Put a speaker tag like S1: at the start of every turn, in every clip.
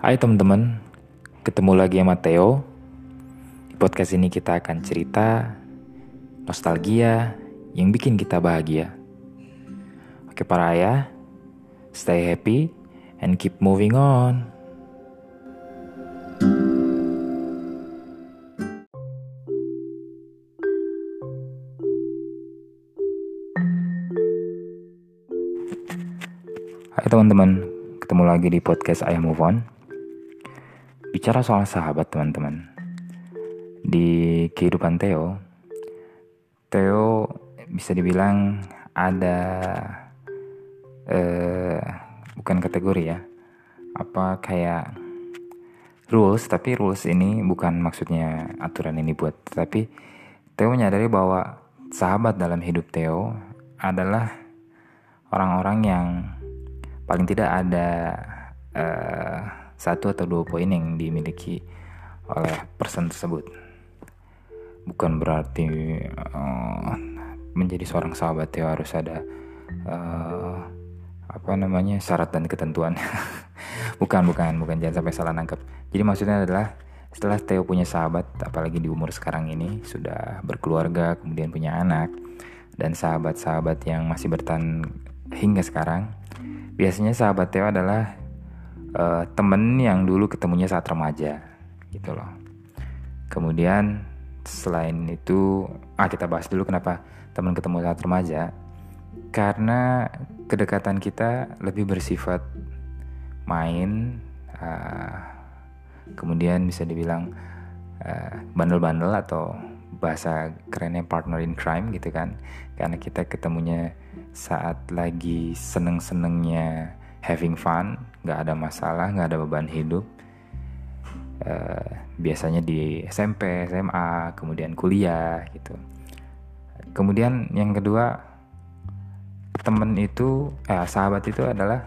S1: Hai teman-teman, ketemu lagi sama Theo. Di podcast ini kita akan cerita nostalgia yang bikin kita bahagia. Oke para ayah, stay happy and keep moving on. Hai teman-teman, ketemu lagi di podcast Ayah Move On. Bicara soal sahabat teman-teman. Di kehidupan Theo, Theo bisa dibilang ada eh, bukan kategori ya, apa kayak rules. Tapi rules ini bukan maksudnya aturan ini buat, tapi Theo menyadari bahwa sahabat dalam hidup Theo adalah orang-orang yang paling tidak ada uh, satu atau dua poin yang dimiliki oleh person tersebut. Bukan berarti uh, menjadi seorang sahabat ya harus ada uh, apa namanya syarat dan ketentuan. bukan, bukan, bukan jangan sampai salah nangkep. Jadi maksudnya adalah setelah Theo punya sahabat, apalagi di umur sekarang ini sudah berkeluarga, kemudian punya anak, dan sahabat-sahabat yang masih bertahan hingga sekarang, biasanya sahabat Theo adalah uh, temen yang dulu ketemunya saat remaja gitu loh. Kemudian selain itu ah kita bahas dulu kenapa teman ketemu saat remaja. Karena kedekatan kita lebih bersifat main uh, kemudian bisa dibilang uh, bandel-bandel atau bahasa kerennya partner in crime gitu kan. Karena kita ketemunya saat lagi seneng-senengnya having fun, nggak ada masalah, nggak ada beban hidup. Uh, biasanya di SMP, SMA, kemudian kuliah gitu. Kemudian yang kedua temen itu, eh, sahabat itu adalah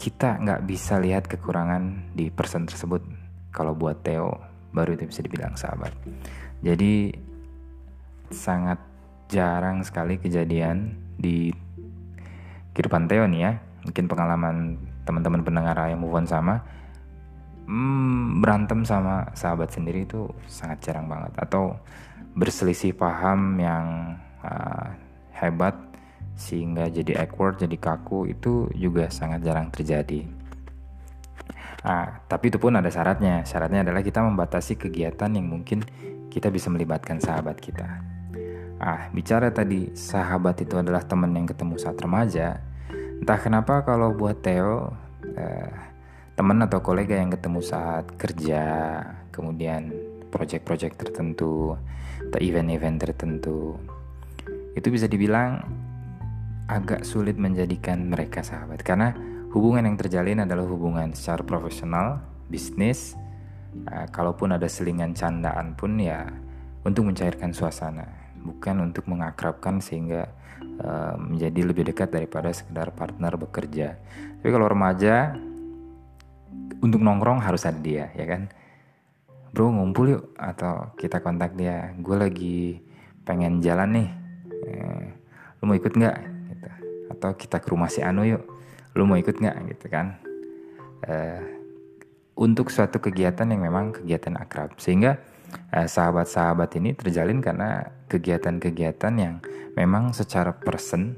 S1: kita nggak bisa lihat kekurangan di person tersebut. Kalau buat Theo baru itu bisa dibilang sahabat. Jadi sangat jarang sekali kejadian di kehidupan Theo nih ya mungkin pengalaman teman-teman pendengar yang move on sama hmm, berantem sama sahabat sendiri itu sangat jarang banget atau berselisih paham yang uh, hebat sehingga jadi awkward jadi kaku itu juga sangat jarang terjadi Nah, tapi itu pun ada syaratnya. Syaratnya adalah kita membatasi kegiatan yang mungkin kita bisa melibatkan sahabat kita. Ah, bicara tadi sahabat itu adalah teman yang ketemu saat remaja. Entah kenapa kalau buat Theo eh, teman atau kolega yang ketemu saat kerja, kemudian project-project tertentu atau event-event tertentu, itu bisa dibilang agak sulit menjadikan mereka sahabat karena hubungan yang terjalin adalah hubungan secara profesional, bisnis. Eh, kalaupun ada selingan candaan pun ya untuk mencairkan suasana bukan untuk mengakrabkan sehingga uh, menjadi lebih dekat daripada sekedar partner bekerja. Tapi kalau remaja untuk nongkrong harus ada dia, ya kan? Bro ngumpul yuk atau kita kontak dia. Gue lagi pengen jalan nih. Eh, lu mau ikut nggak? Gitu. Atau kita ke rumah si Anu yuk. Lu mau ikut nggak? Gitu kan? Eh, untuk suatu kegiatan yang memang kegiatan akrab, sehingga Eh, sahabat-sahabat ini terjalin karena kegiatan-kegiatan yang memang secara person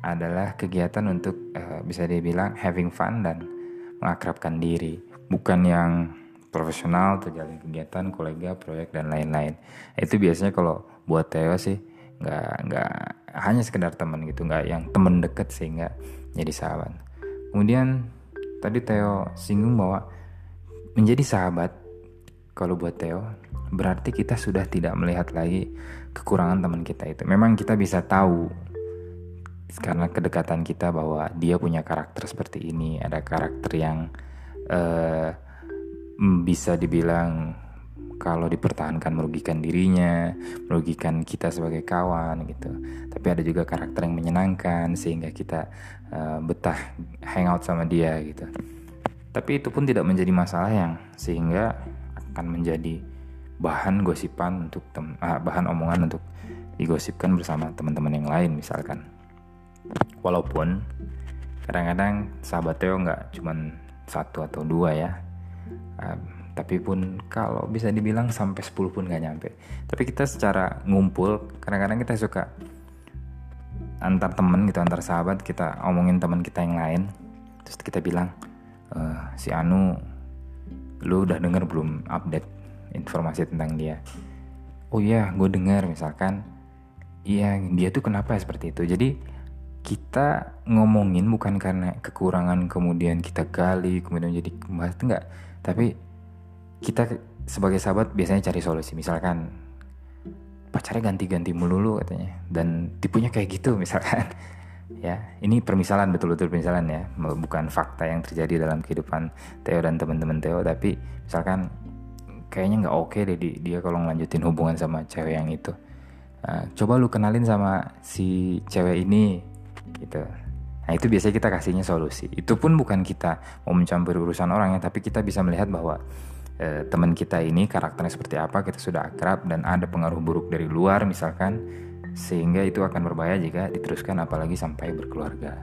S1: adalah kegiatan untuk uh, bisa dibilang having fun dan mengakrabkan diri, bukan yang profesional terjalin kegiatan kolega proyek dan lain-lain. Itu biasanya kalau buat Theo sih nggak nggak hanya sekedar teman gitu, nggak yang teman deket sehingga jadi sahabat. Kemudian tadi Theo singgung bahwa menjadi sahabat kalau buat Theo berarti kita sudah tidak melihat lagi kekurangan teman kita itu. Memang kita bisa tahu karena kedekatan kita bahwa dia punya karakter seperti ini, ada karakter yang uh, bisa dibilang kalau dipertahankan merugikan dirinya, merugikan kita sebagai kawan gitu. Tapi ada juga karakter yang menyenangkan sehingga kita uh, betah hangout sama dia gitu. Tapi itu pun tidak menjadi masalah yang sehingga akan menjadi bahan gosipan untuk tem ah, bahan omongan untuk digosipkan bersama teman-teman yang lain misalkan. Walaupun kadang-kadang sahabat Theo nggak cuman satu atau dua ya. Uh, tapi pun kalau bisa dibilang sampai 10 pun gak nyampe. Tapi kita secara ngumpul kadang-kadang kita suka antar temen gitu antar sahabat kita omongin teman kita yang lain. Terus kita bilang e, si Anu lu udah denger belum update informasi tentang dia? Oh iya gue denger misalkan. Iya dia tuh kenapa seperti itu? Jadi kita ngomongin bukan karena kekurangan kemudian kita gali kemudian jadi kembali enggak. Tapi kita sebagai sahabat biasanya cari solusi. Misalkan pacarnya ganti-ganti melulu katanya. Dan tipenya kayak gitu misalkan ya ini permisalan betul-betul permisalan ya. Bukan fakta yang terjadi dalam kehidupan Theo dan teman-teman Theo tapi misalkan kayaknya nggak oke deh dia kalau ngelanjutin hubungan sama cewek yang itu. Nah, coba lu kenalin sama si cewek ini gitu. Nah itu biasanya kita kasihnya solusi. Itu pun bukan kita mau mencampuri urusan orang ya tapi kita bisa melihat bahwa eh, teman kita ini karakternya seperti apa kita sudah akrab dan ada pengaruh buruk dari luar misalkan sehingga itu akan berbahaya jika diteruskan apalagi sampai berkeluarga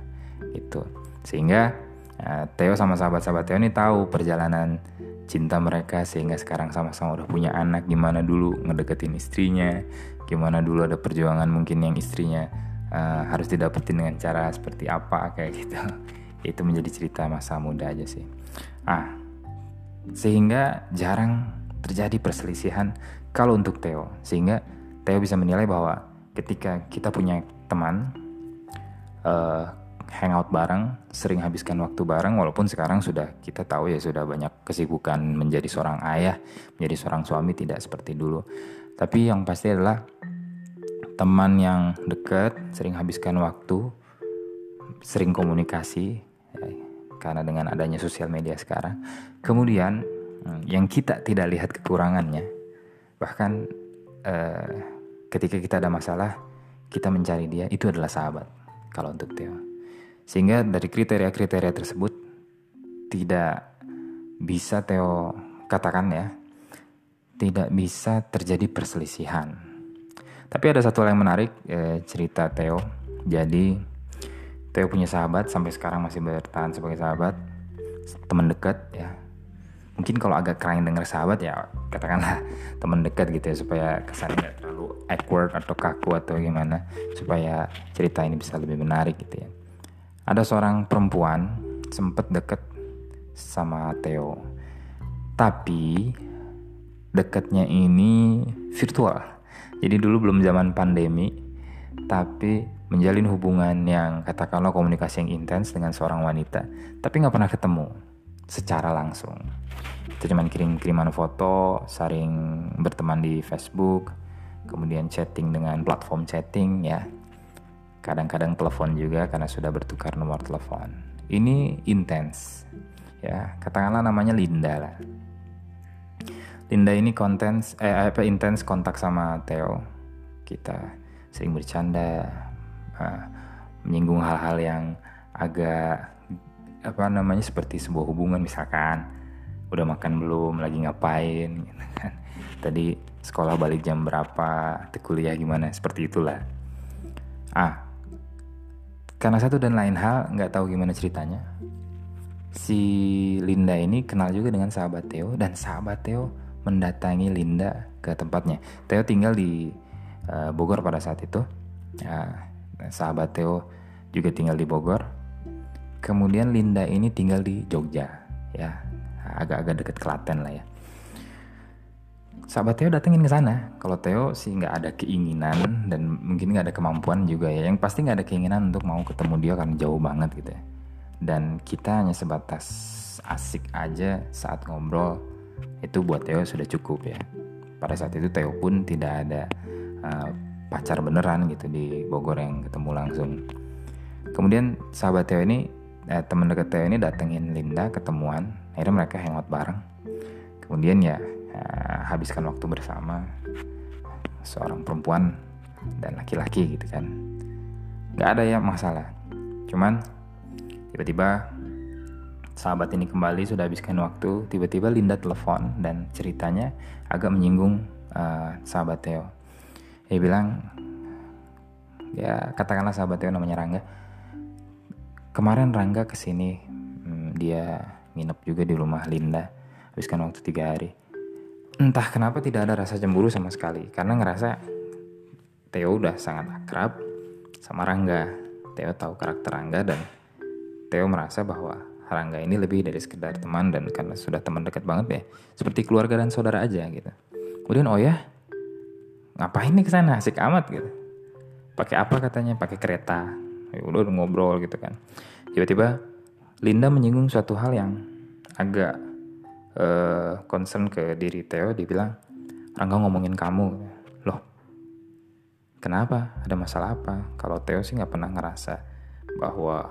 S1: itu sehingga eh, Theo sama sahabat-sahabat Theo ini tahu perjalanan cinta mereka sehingga sekarang sama-sama udah punya anak. Gimana dulu ngedeketin istrinya? Gimana dulu ada perjuangan mungkin yang istrinya uh, harus didapetin dengan cara seperti apa kayak gitu. Itu menjadi cerita masa muda aja sih. Ah sehingga jarang terjadi perselisihan kalau untuk Theo. Sehingga Theo bisa menilai bahwa ketika kita punya teman uh, hangout bareng sering habiskan waktu bareng walaupun sekarang sudah kita tahu ya sudah banyak kesibukan menjadi seorang ayah menjadi seorang suami tidak seperti dulu tapi yang pasti adalah teman yang dekat sering habiskan waktu sering komunikasi karena dengan adanya sosial media sekarang. Kemudian hmm, yang kita tidak lihat kekurangannya, bahkan eh, ketika kita ada masalah, kita mencari dia itu adalah sahabat. Kalau untuk Theo, sehingga dari kriteria-kriteria tersebut tidak bisa Theo katakan ya, tidak bisa terjadi perselisihan. Tapi ada satu hal yang menarik eh, cerita Theo. Jadi Theo punya sahabat sampai sekarang masih bertahan sebagai sahabat teman dekat ya mungkin kalau agak keren denger sahabat ya katakanlah teman dekat gitu ya supaya kesannya nggak terlalu awkward atau kaku atau gimana supaya cerita ini bisa lebih menarik gitu ya. Ada seorang perempuan sempet deket sama Theo. Tapi dekatnya ini virtual. Jadi dulu belum zaman pandemi tapi menjalin hubungan yang katakanlah komunikasi yang intens dengan seorang wanita, tapi nggak pernah ketemu secara langsung. Itu cuma kirim-kiriman foto, saling berteman di Facebook, kemudian chatting dengan platform chatting ya. Kadang-kadang telepon juga karena sudah bertukar nomor telepon. Ini intens. Ya, katakanlah namanya Linda lah. Linda ini konten eh apa intens kontak sama Theo. Kita sering bercanda, uh, menyinggung hal-hal yang agak apa namanya seperti sebuah hubungan misalkan udah makan belum lagi ngapain gitu kan. Tadi sekolah balik jam berapa kuliah gimana seperti itulah. Ah karena satu dan lain hal nggak tahu gimana ceritanya. Si Linda ini kenal juga dengan sahabat Theo dan sahabat Theo mendatangi Linda ke tempatnya. Theo tinggal di uh, Bogor pada saat itu. Uh, sahabat Theo juga tinggal di Bogor. Kemudian Linda ini tinggal di Jogja, ya agak-agak deket Klaten lah ya. Sahabat Theo datengin ke sana. Kalau Theo sih nggak ada keinginan dan mungkin nggak ada kemampuan juga ya. Yang pasti nggak ada keinginan untuk mau ketemu dia karena jauh banget gitu ya. Dan kita hanya sebatas asik aja saat ngobrol itu buat Theo sudah cukup ya. Pada saat itu Theo pun tidak ada uh, pacar beneran gitu di Bogor yang ketemu langsung. Kemudian sahabat Theo ini, eh, teman dekat Theo ini datengin Linda ketemuan, akhirnya mereka hangout bareng. Kemudian ya eh, habiskan waktu bersama seorang perempuan dan laki-laki gitu kan. Gak ada ya masalah. Cuman tiba-tiba sahabat ini kembali sudah habiskan waktu, tiba-tiba Linda telepon dan ceritanya agak menyinggung uh, sahabat Theo dia bilang ya katakanlah sahabat Theo namanya Rangga kemarin Rangga ke sini hmm, dia nginep juga di rumah Linda. Habiskan waktu tiga hari. Entah kenapa tidak ada rasa cemburu sama sekali. Karena ngerasa Theo udah sangat akrab sama Rangga. Theo tahu karakter Rangga dan Theo merasa bahwa Rangga ini lebih dari sekedar teman dan karena sudah teman dekat banget ya seperti keluarga dan saudara aja gitu. Kemudian oh ya? Ngapain nih ke sana asik amat gitu. Pakai apa? katanya. Pakai kereta ya udah ngobrol gitu kan. Tiba-tiba Linda menyinggung suatu hal yang agak uh, concern ke diri Theo. Dia bilang Rangga ngomongin kamu. Loh kenapa? Ada masalah apa? Kalau Theo sih nggak pernah ngerasa bahwa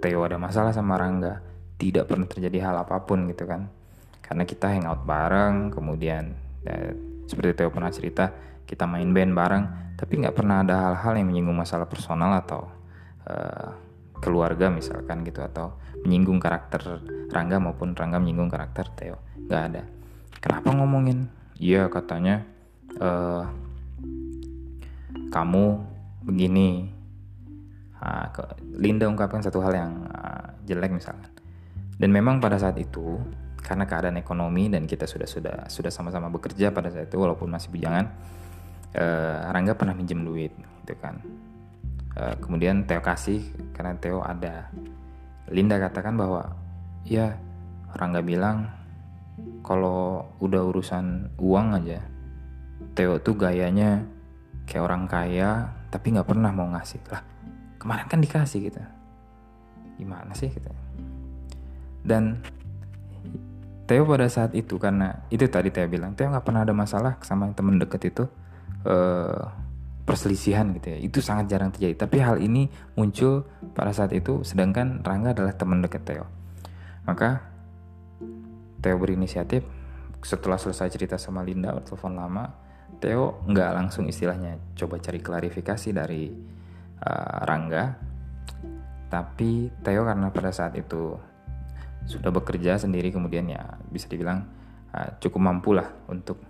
S1: Theo ada masalah sama Rangga. Tidak pernah terjadi hal apa pun gitu kan. Karena kita hangout bareng kemudian ya, seperti Theo pernah cerita kita main band bareng. Tapi nggak pernah ada hal-hal yang menyinggung masalah personal atau uh, keluarga misalkan gitu atau menyinggung karakter Rangga maupun Rangga menyinggung karakter Theo. Nggak ada. Kenapa ngomongin? Iya katanya uh, kamu begini. Uh, Linda ungkapkan satu hal yang uh, jelek misalkan. Dan memang pada saat itu karena keadaan ekonomi dan kita sudah sudah sudah sama-sama bekerja pada saat itu walaupun masih bujangan uh, Rangga pernah minjem duit gitu kan uh, kemudian Theo kasih karena Theo ada. Linda katakan bahwa ya Rangga bilang kalau udah urusan uang aja. Theo tuh gayanya kayak orang kaya tapi nggak pernah mau ngasih. Lah kemarin kan dikasih gitu. Gimana sih gitu? Dan Theo pada saat itu karena itu tadi Theo bilang Theo nggak pernah ada masalah sama temen deket itu uh, perselisihan gitu ya. Itu sangat jarang terjadi. Tapi hal ini muncul pada saat itu sedangkan Rangga adalah teman dekat Theo. Maka Theo berinisiatif. Setelah selesai cerita sama Linda telepon lama Theo nggak langsung istilahnya coba cari klarifikasi dari uh, Rangga. Tapi Theo karena pada saat itu sudah bekerja sendiri kemudian ya bisa dibilang uh, cukup mampu lah untuk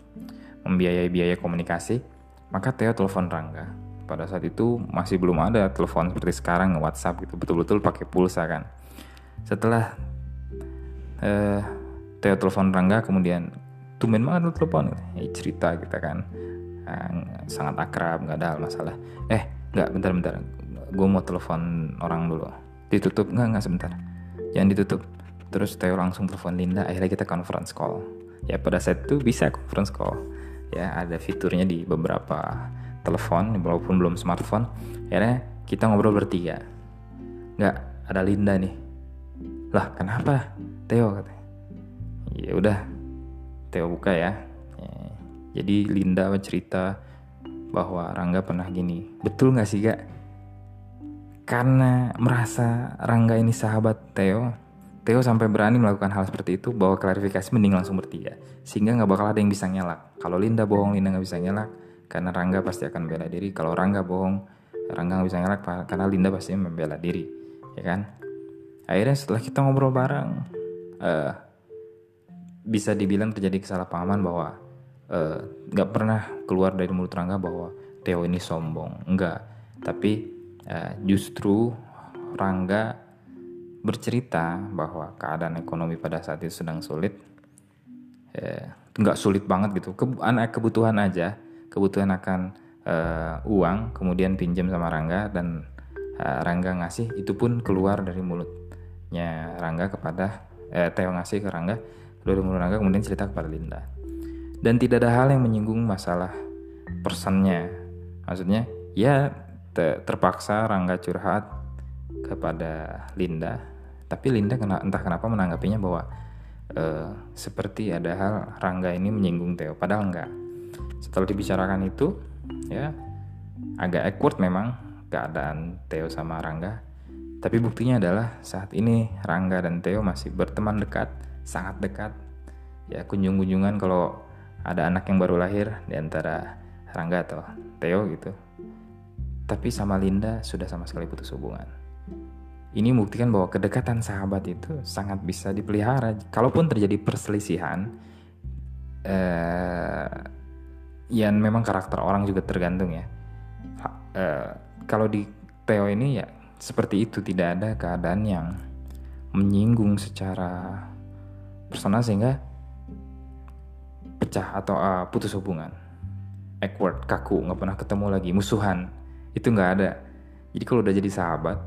S1: membiayai biaya komunikasi maka Theo telepon Rangga. Pada saat itu masih belum ada telepon seperti sekarang WhatsApp gitu. Betul-betul pakai pulsa kan. Setelah uh, Theo telepon Rangga kemudian tumben banget lu telepon. Ya, cerita kita kan. Uh, sangat akrab nggak ada masalah. Eh nggak bentar-bentar gue mau telepon orang dulu. Ditutup? Nggak nggak sebentar. Jangan ditutup? Terus Theo langsung telepon Linda. Akhirnya kita conference call. Ya pada saat itu bisa conference call ya ada fiturnya di beberapa telepon walaupun belum smartphone. Akhirnya kita ngobrol bertiga. Nggak ada Linda nih. Lah kenapa? Theo katanya. Ya udah Theo buka ya. ya jadi Linda cerita bahwa Rangga pernah gini. Betul nggak sih gak karena merasa Rangga ini sahabat Theo Theo sampai berani melakukan hal seperti itu bahwa klarifikasi mending langsung bertiga. Sehingga nggak bakal ada yang bisa nyelak kalau Linda bohong Linda nggak bisa nyelak karena Rangga pasti akan bela diri. Kalau Rangga bohong Rangga nggak bisa nyelak karena Linda pasti membela diri. Ya kan? Akhirnya setelah kita ngobrol bareng uh, bisa dibilang terjadi kesalahpahaman bahwa eh, nggak uh, pernah keluar dari mulut Rangga bahwa Theo ini sombong. Enggak tapi uh, justru Rangga bercerita bahwa keadaan ekonomi pada saat itu sedang sulit. Ya, nggak sulit banget gitu. Ke, kebutuhan aja. Kebutuhan akan uh, uang kemudian pinjam sama Rangga dan uh, Rangga ngasih. Itu pun keluar dari mulutnya Rangga kepada eh, Theo ngasih ke Rangga. Keluar dari mulut Rangga kemudian cerita kepada Linda. Dan tidak ada hal yang menyinggung masalah personnya maksudnya ya terpaksa Rangga curhat kepada Linda tapi Linda kena, entah kenapa menanggapinya bahwa uh, seperti ada hal Rangga ini menyinggung Theo, padahal enggak. Setelah dibicarakan itu, ya agak awkward memang keadaan Theo sama Rangga. Tapi buktinya adalah saat ini Rangga dan Theo masih berteman dekat, sangat dekat. Ya kunjung-kunjungan kalau ada anak yang baru lahir di antara Rangga atau Theo gitu. Tapi sama Linda sudah sama sekali putus hubungan. Ini membuktikan bahwa kedekatan sahabat itu sangat bisa dipelihara. Kalaupun terjadi perselisihan, eh, yang memang karakter orang juga tergantung ya. Eh, kalau di Theo ini ya seperti itu tidak ada keadaan yang menyinggung secara personal sehingga pecah atau uh, putus hubungan awkward kaku nggak pernah ketemu lagi musuhan itu nggak ada jadi kalau udah jadi sahabat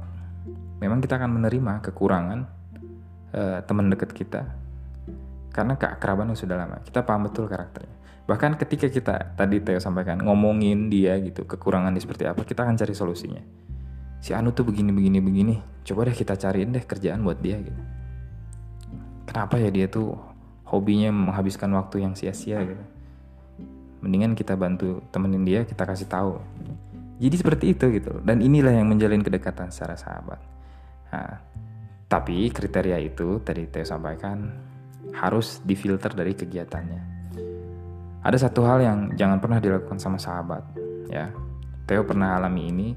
S1: memang kita akan menerima kekurangan uh, teman dekat kita karena keakraban yang sudah lama. Kita paham betul karakternya. Bahkan ketika kita tadi Theo sampaikan ngomongin dia gitu kekurangan dia seperti apa kita akan cari solusinya. Si Anu tuh begini begini begini. Coba deh kita cariin deh kerjaan buat dia gitu. Kenapa ya dia tuh hobinya menghabiskan waktu yang sia-sia gitu? Mendingan kita bantu temenin dia kita kasih tahu. Jadi seperti itu gitu. Dan inilah yang menjalin kedekatan secara sahabat nah, tapi kriteria itu tadi Theo sampaikan harus difilter dari kegiatannya ada satu hal yang jangan pernah dilakukan sama sahabat ya Theo pernah alami ini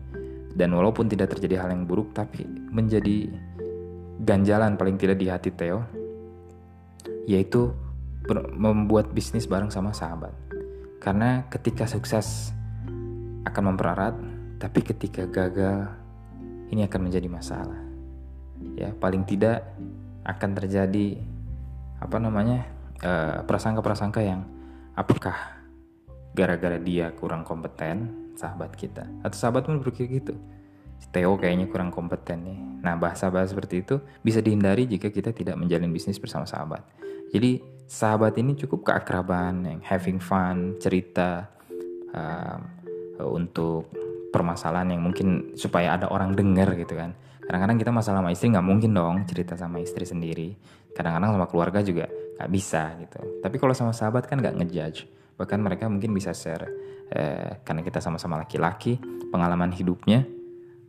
S1: dan walaupun tidak terjadi hal yang buruk, tapi menjadi ganjalan paling tidak di hati Theo, yaitu membuat bisnis bareng sama sahabat. Karena ketika sukses akan mempererat, tapi ketika gagal ini akan menjadi masalah. Ya, paling tidak akan terjadi apa namanya prasangka prasangka-prasangka yang apakah gara-gara dia kurang kompeten sahabat kita atau sahabat pun berpikir gitu Theo kayaknya kurang kompeten nih. Nah, bahasa-bahasa seperti itu bisa dihindari jika kita tidak menjalin bisnis bersama sahabat. Jadi, sahabat ini cukup keakraban, yang having fun, cerita uh, untuk permasalahan yang mungkin supaya ada orang dengar gitu kan. Kadang-kadang kita masalah sama istri nggak mungkin dong cerita sama istri sendiri. Kadang-kadang sama keluarga juga nggak bisa gitu. Tapi kalau sama sahabat kan nggak ngejudge. Bahkan mereka mungkin bisa share eh, karena kita sama-sama laki-laki pengalaman hidupnya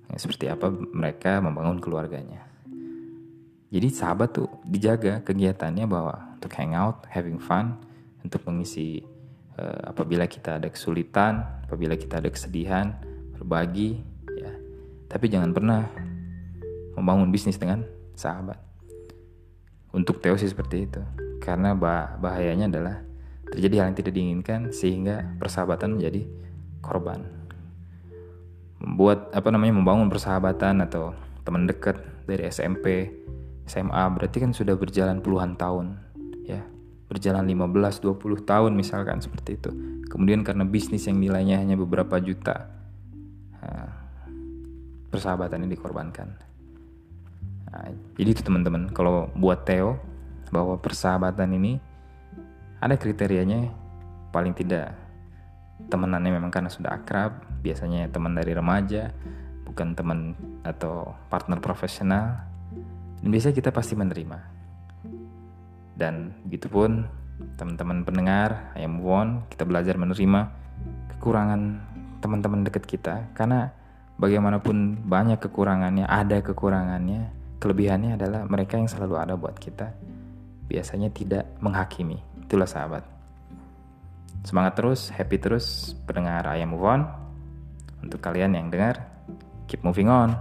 S1: ya, seperti apa mereka membangun keluarganya. Jadi sahabat tuh dijaga kegiatannya bahwa untuk hangout, having fun, untuk mengisi uh, apabila kita ada kesulitan, apabila kita ada kesedihan, berbagi, ya. Tapi jangan pernah membangun bisnis dengan sahabat. Untuk Theo sih seperti itu. Karena bah bahayanya adalah terjadi hal yang tidak diinginkan sehingga persahabatan menjadi korban membuat apa namanya membangun persahabatan atau teman dekat dari SMP, SMA berarti kan sudah berjalan puluhan tahun ya. Berjalan 15 20 tahun misalkan seperti itu. Kemudian karena bisnis yang nilainya hanya beberapa juta nah, persahabatan ini dikorbankan. Nah, jadi itu teman-teman, kalau buat Theo bahwa persahabatan ini ada kriterianya paling tidak temenannya memang karena sudah akrab biasanya teman dari remaja bukan teman atau partner profesional dan biasanya kita pasti menerima. Dan begitu pun teman-teman pendengar ayam won kita belajar menerima kekurangan teman-teman dekat kita karena bagaimanapun banyak kekurangannya ada kekurangannya kelebihannya adalah mereka yang selalu ada buat kita biasanya tidak menghakimi itulah sahabat Semangat terus, happy terus, pendengar ayam move on. Untuk kalian yang dengar, keep moving on.